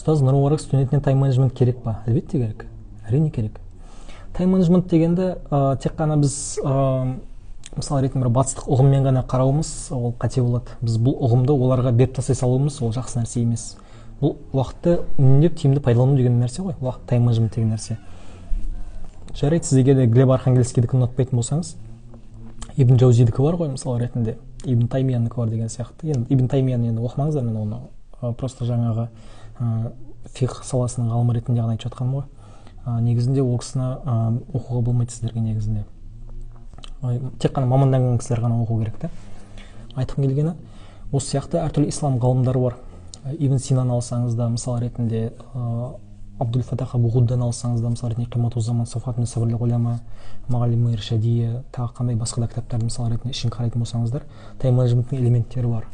ұстаз нұрмұбарак студентіне тайм менеджмент керек па? Әлбетте керек. Әрине керек. Тайм менеджмент дегенді ә, тек қана біз ә, мысалы ретінде бір батыстық ұғыммен ғана қарауымыз ол қате болады. Біз бұл ұғымды оларға беріп тастай салуымыз ол жақсы нәрсе емес. Бұл уақытты үнемдеп тиімді пайдалану деген нәрсе ғой уақыт тайм менеджмент деген нәрсе. Жарайды сіз егер де глеб архангельскийдікі ұнатпайтын болсаңыз ибн джаузидікі бар ғой мысалы ретінде. Ибн таймиянікі бар деген сияқты. Енді ибн таймияны енді оқымаңыздар мен оны просто жаңағы ә, фиқ саласының ғалымы ретінде ғана айтып жатқаным ғой. Ә, негізінде ол кісіні ә, оқуға болмайды сіздерге негізінде. Тек қана маманданған кісілер ғана оқу керек та. Айтқым келгені осы сияқты әртүрлі ислам ғалымдары бар. Ибн синаны алсаңыз да мысал ретінде ә, абдул фатах абу ғуддан алсаңыз да мысалы ретінде қимату заман сафат мен сабрлі ғұлама мағалим иршадия тағы қандай басқа да кітаптарды мысал ретінде ішін қарайтын болсаңыздар тайм менеджменттің элементтері бар.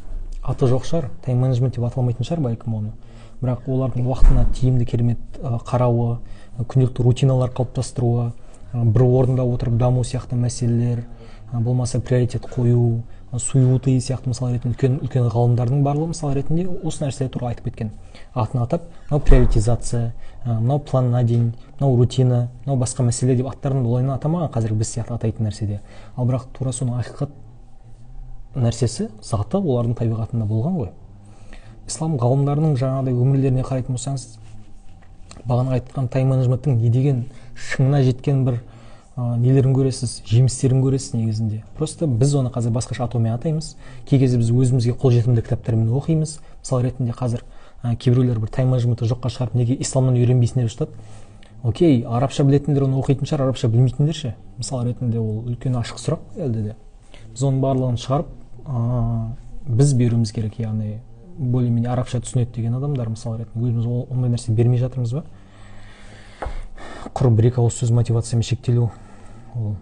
Аты жоқ шығар тайм менеджмент деп аталмайтын шығар бәлкім оны. Бірақ олардың уақытына тиімді керемет қарауы күнделікті рутиналар қалыптастыруы бір орында отырып даму сияқты мәселелер болмаса приоритет қою суюти сияқты мысалы ретінде үлкен үлкен ғалымдардың барлығы мысалы ретінде осы нәрселер туралы айтып кеткен. Атын атап мынау приоритизация мынау план на день мынау рутина мынау басқа мәселе деп аттарын олай атамаған қазір біз сияқты атайтын нәрседе. Ал бірақ тура соның ақиқат нәрсесі заты олардың табиғатында болған ғой. Ислам ғалымдарының жаңағыдай өмірлеріне қарайтын болсаңыз бағана айтқан тайм менеджменттің не деген шыңына жеткен бір ә, нелерін көресіз жемістерін көресіз негізінде. Просто біз оны қазір басқаша атаумен атаймыз. Кей кезде біз өзімізге қолжетімді кітаптармен оқимыз. Мысалы ретінде қазір ә, кейбіреулер бір тайм менеджментті жоққа шығарып неге исламнан үйренбейсің деп жатады окей арабша білетіндер оны оқитын шығар арабша білмейтіндер ше? Мысалы ретінде ол үлкен ашық сұрақ әлде де. Біз оның барлығын шығарып ә, біз беруіміз керек яғни более менее арабша түсінеді деген адамдар мысалы ретінде өзіміз ондай нәрсе бермей жатырмыз ба? Құр бір екі ауыз сөз мотивациямен шектелу ол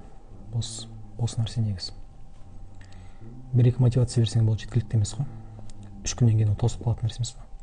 бос бос нәрсе негізі бір екі мотивация берсең бұл жеткілікті емес қой. Үш күннен кейін ол тосып қалатын нәрсе емес па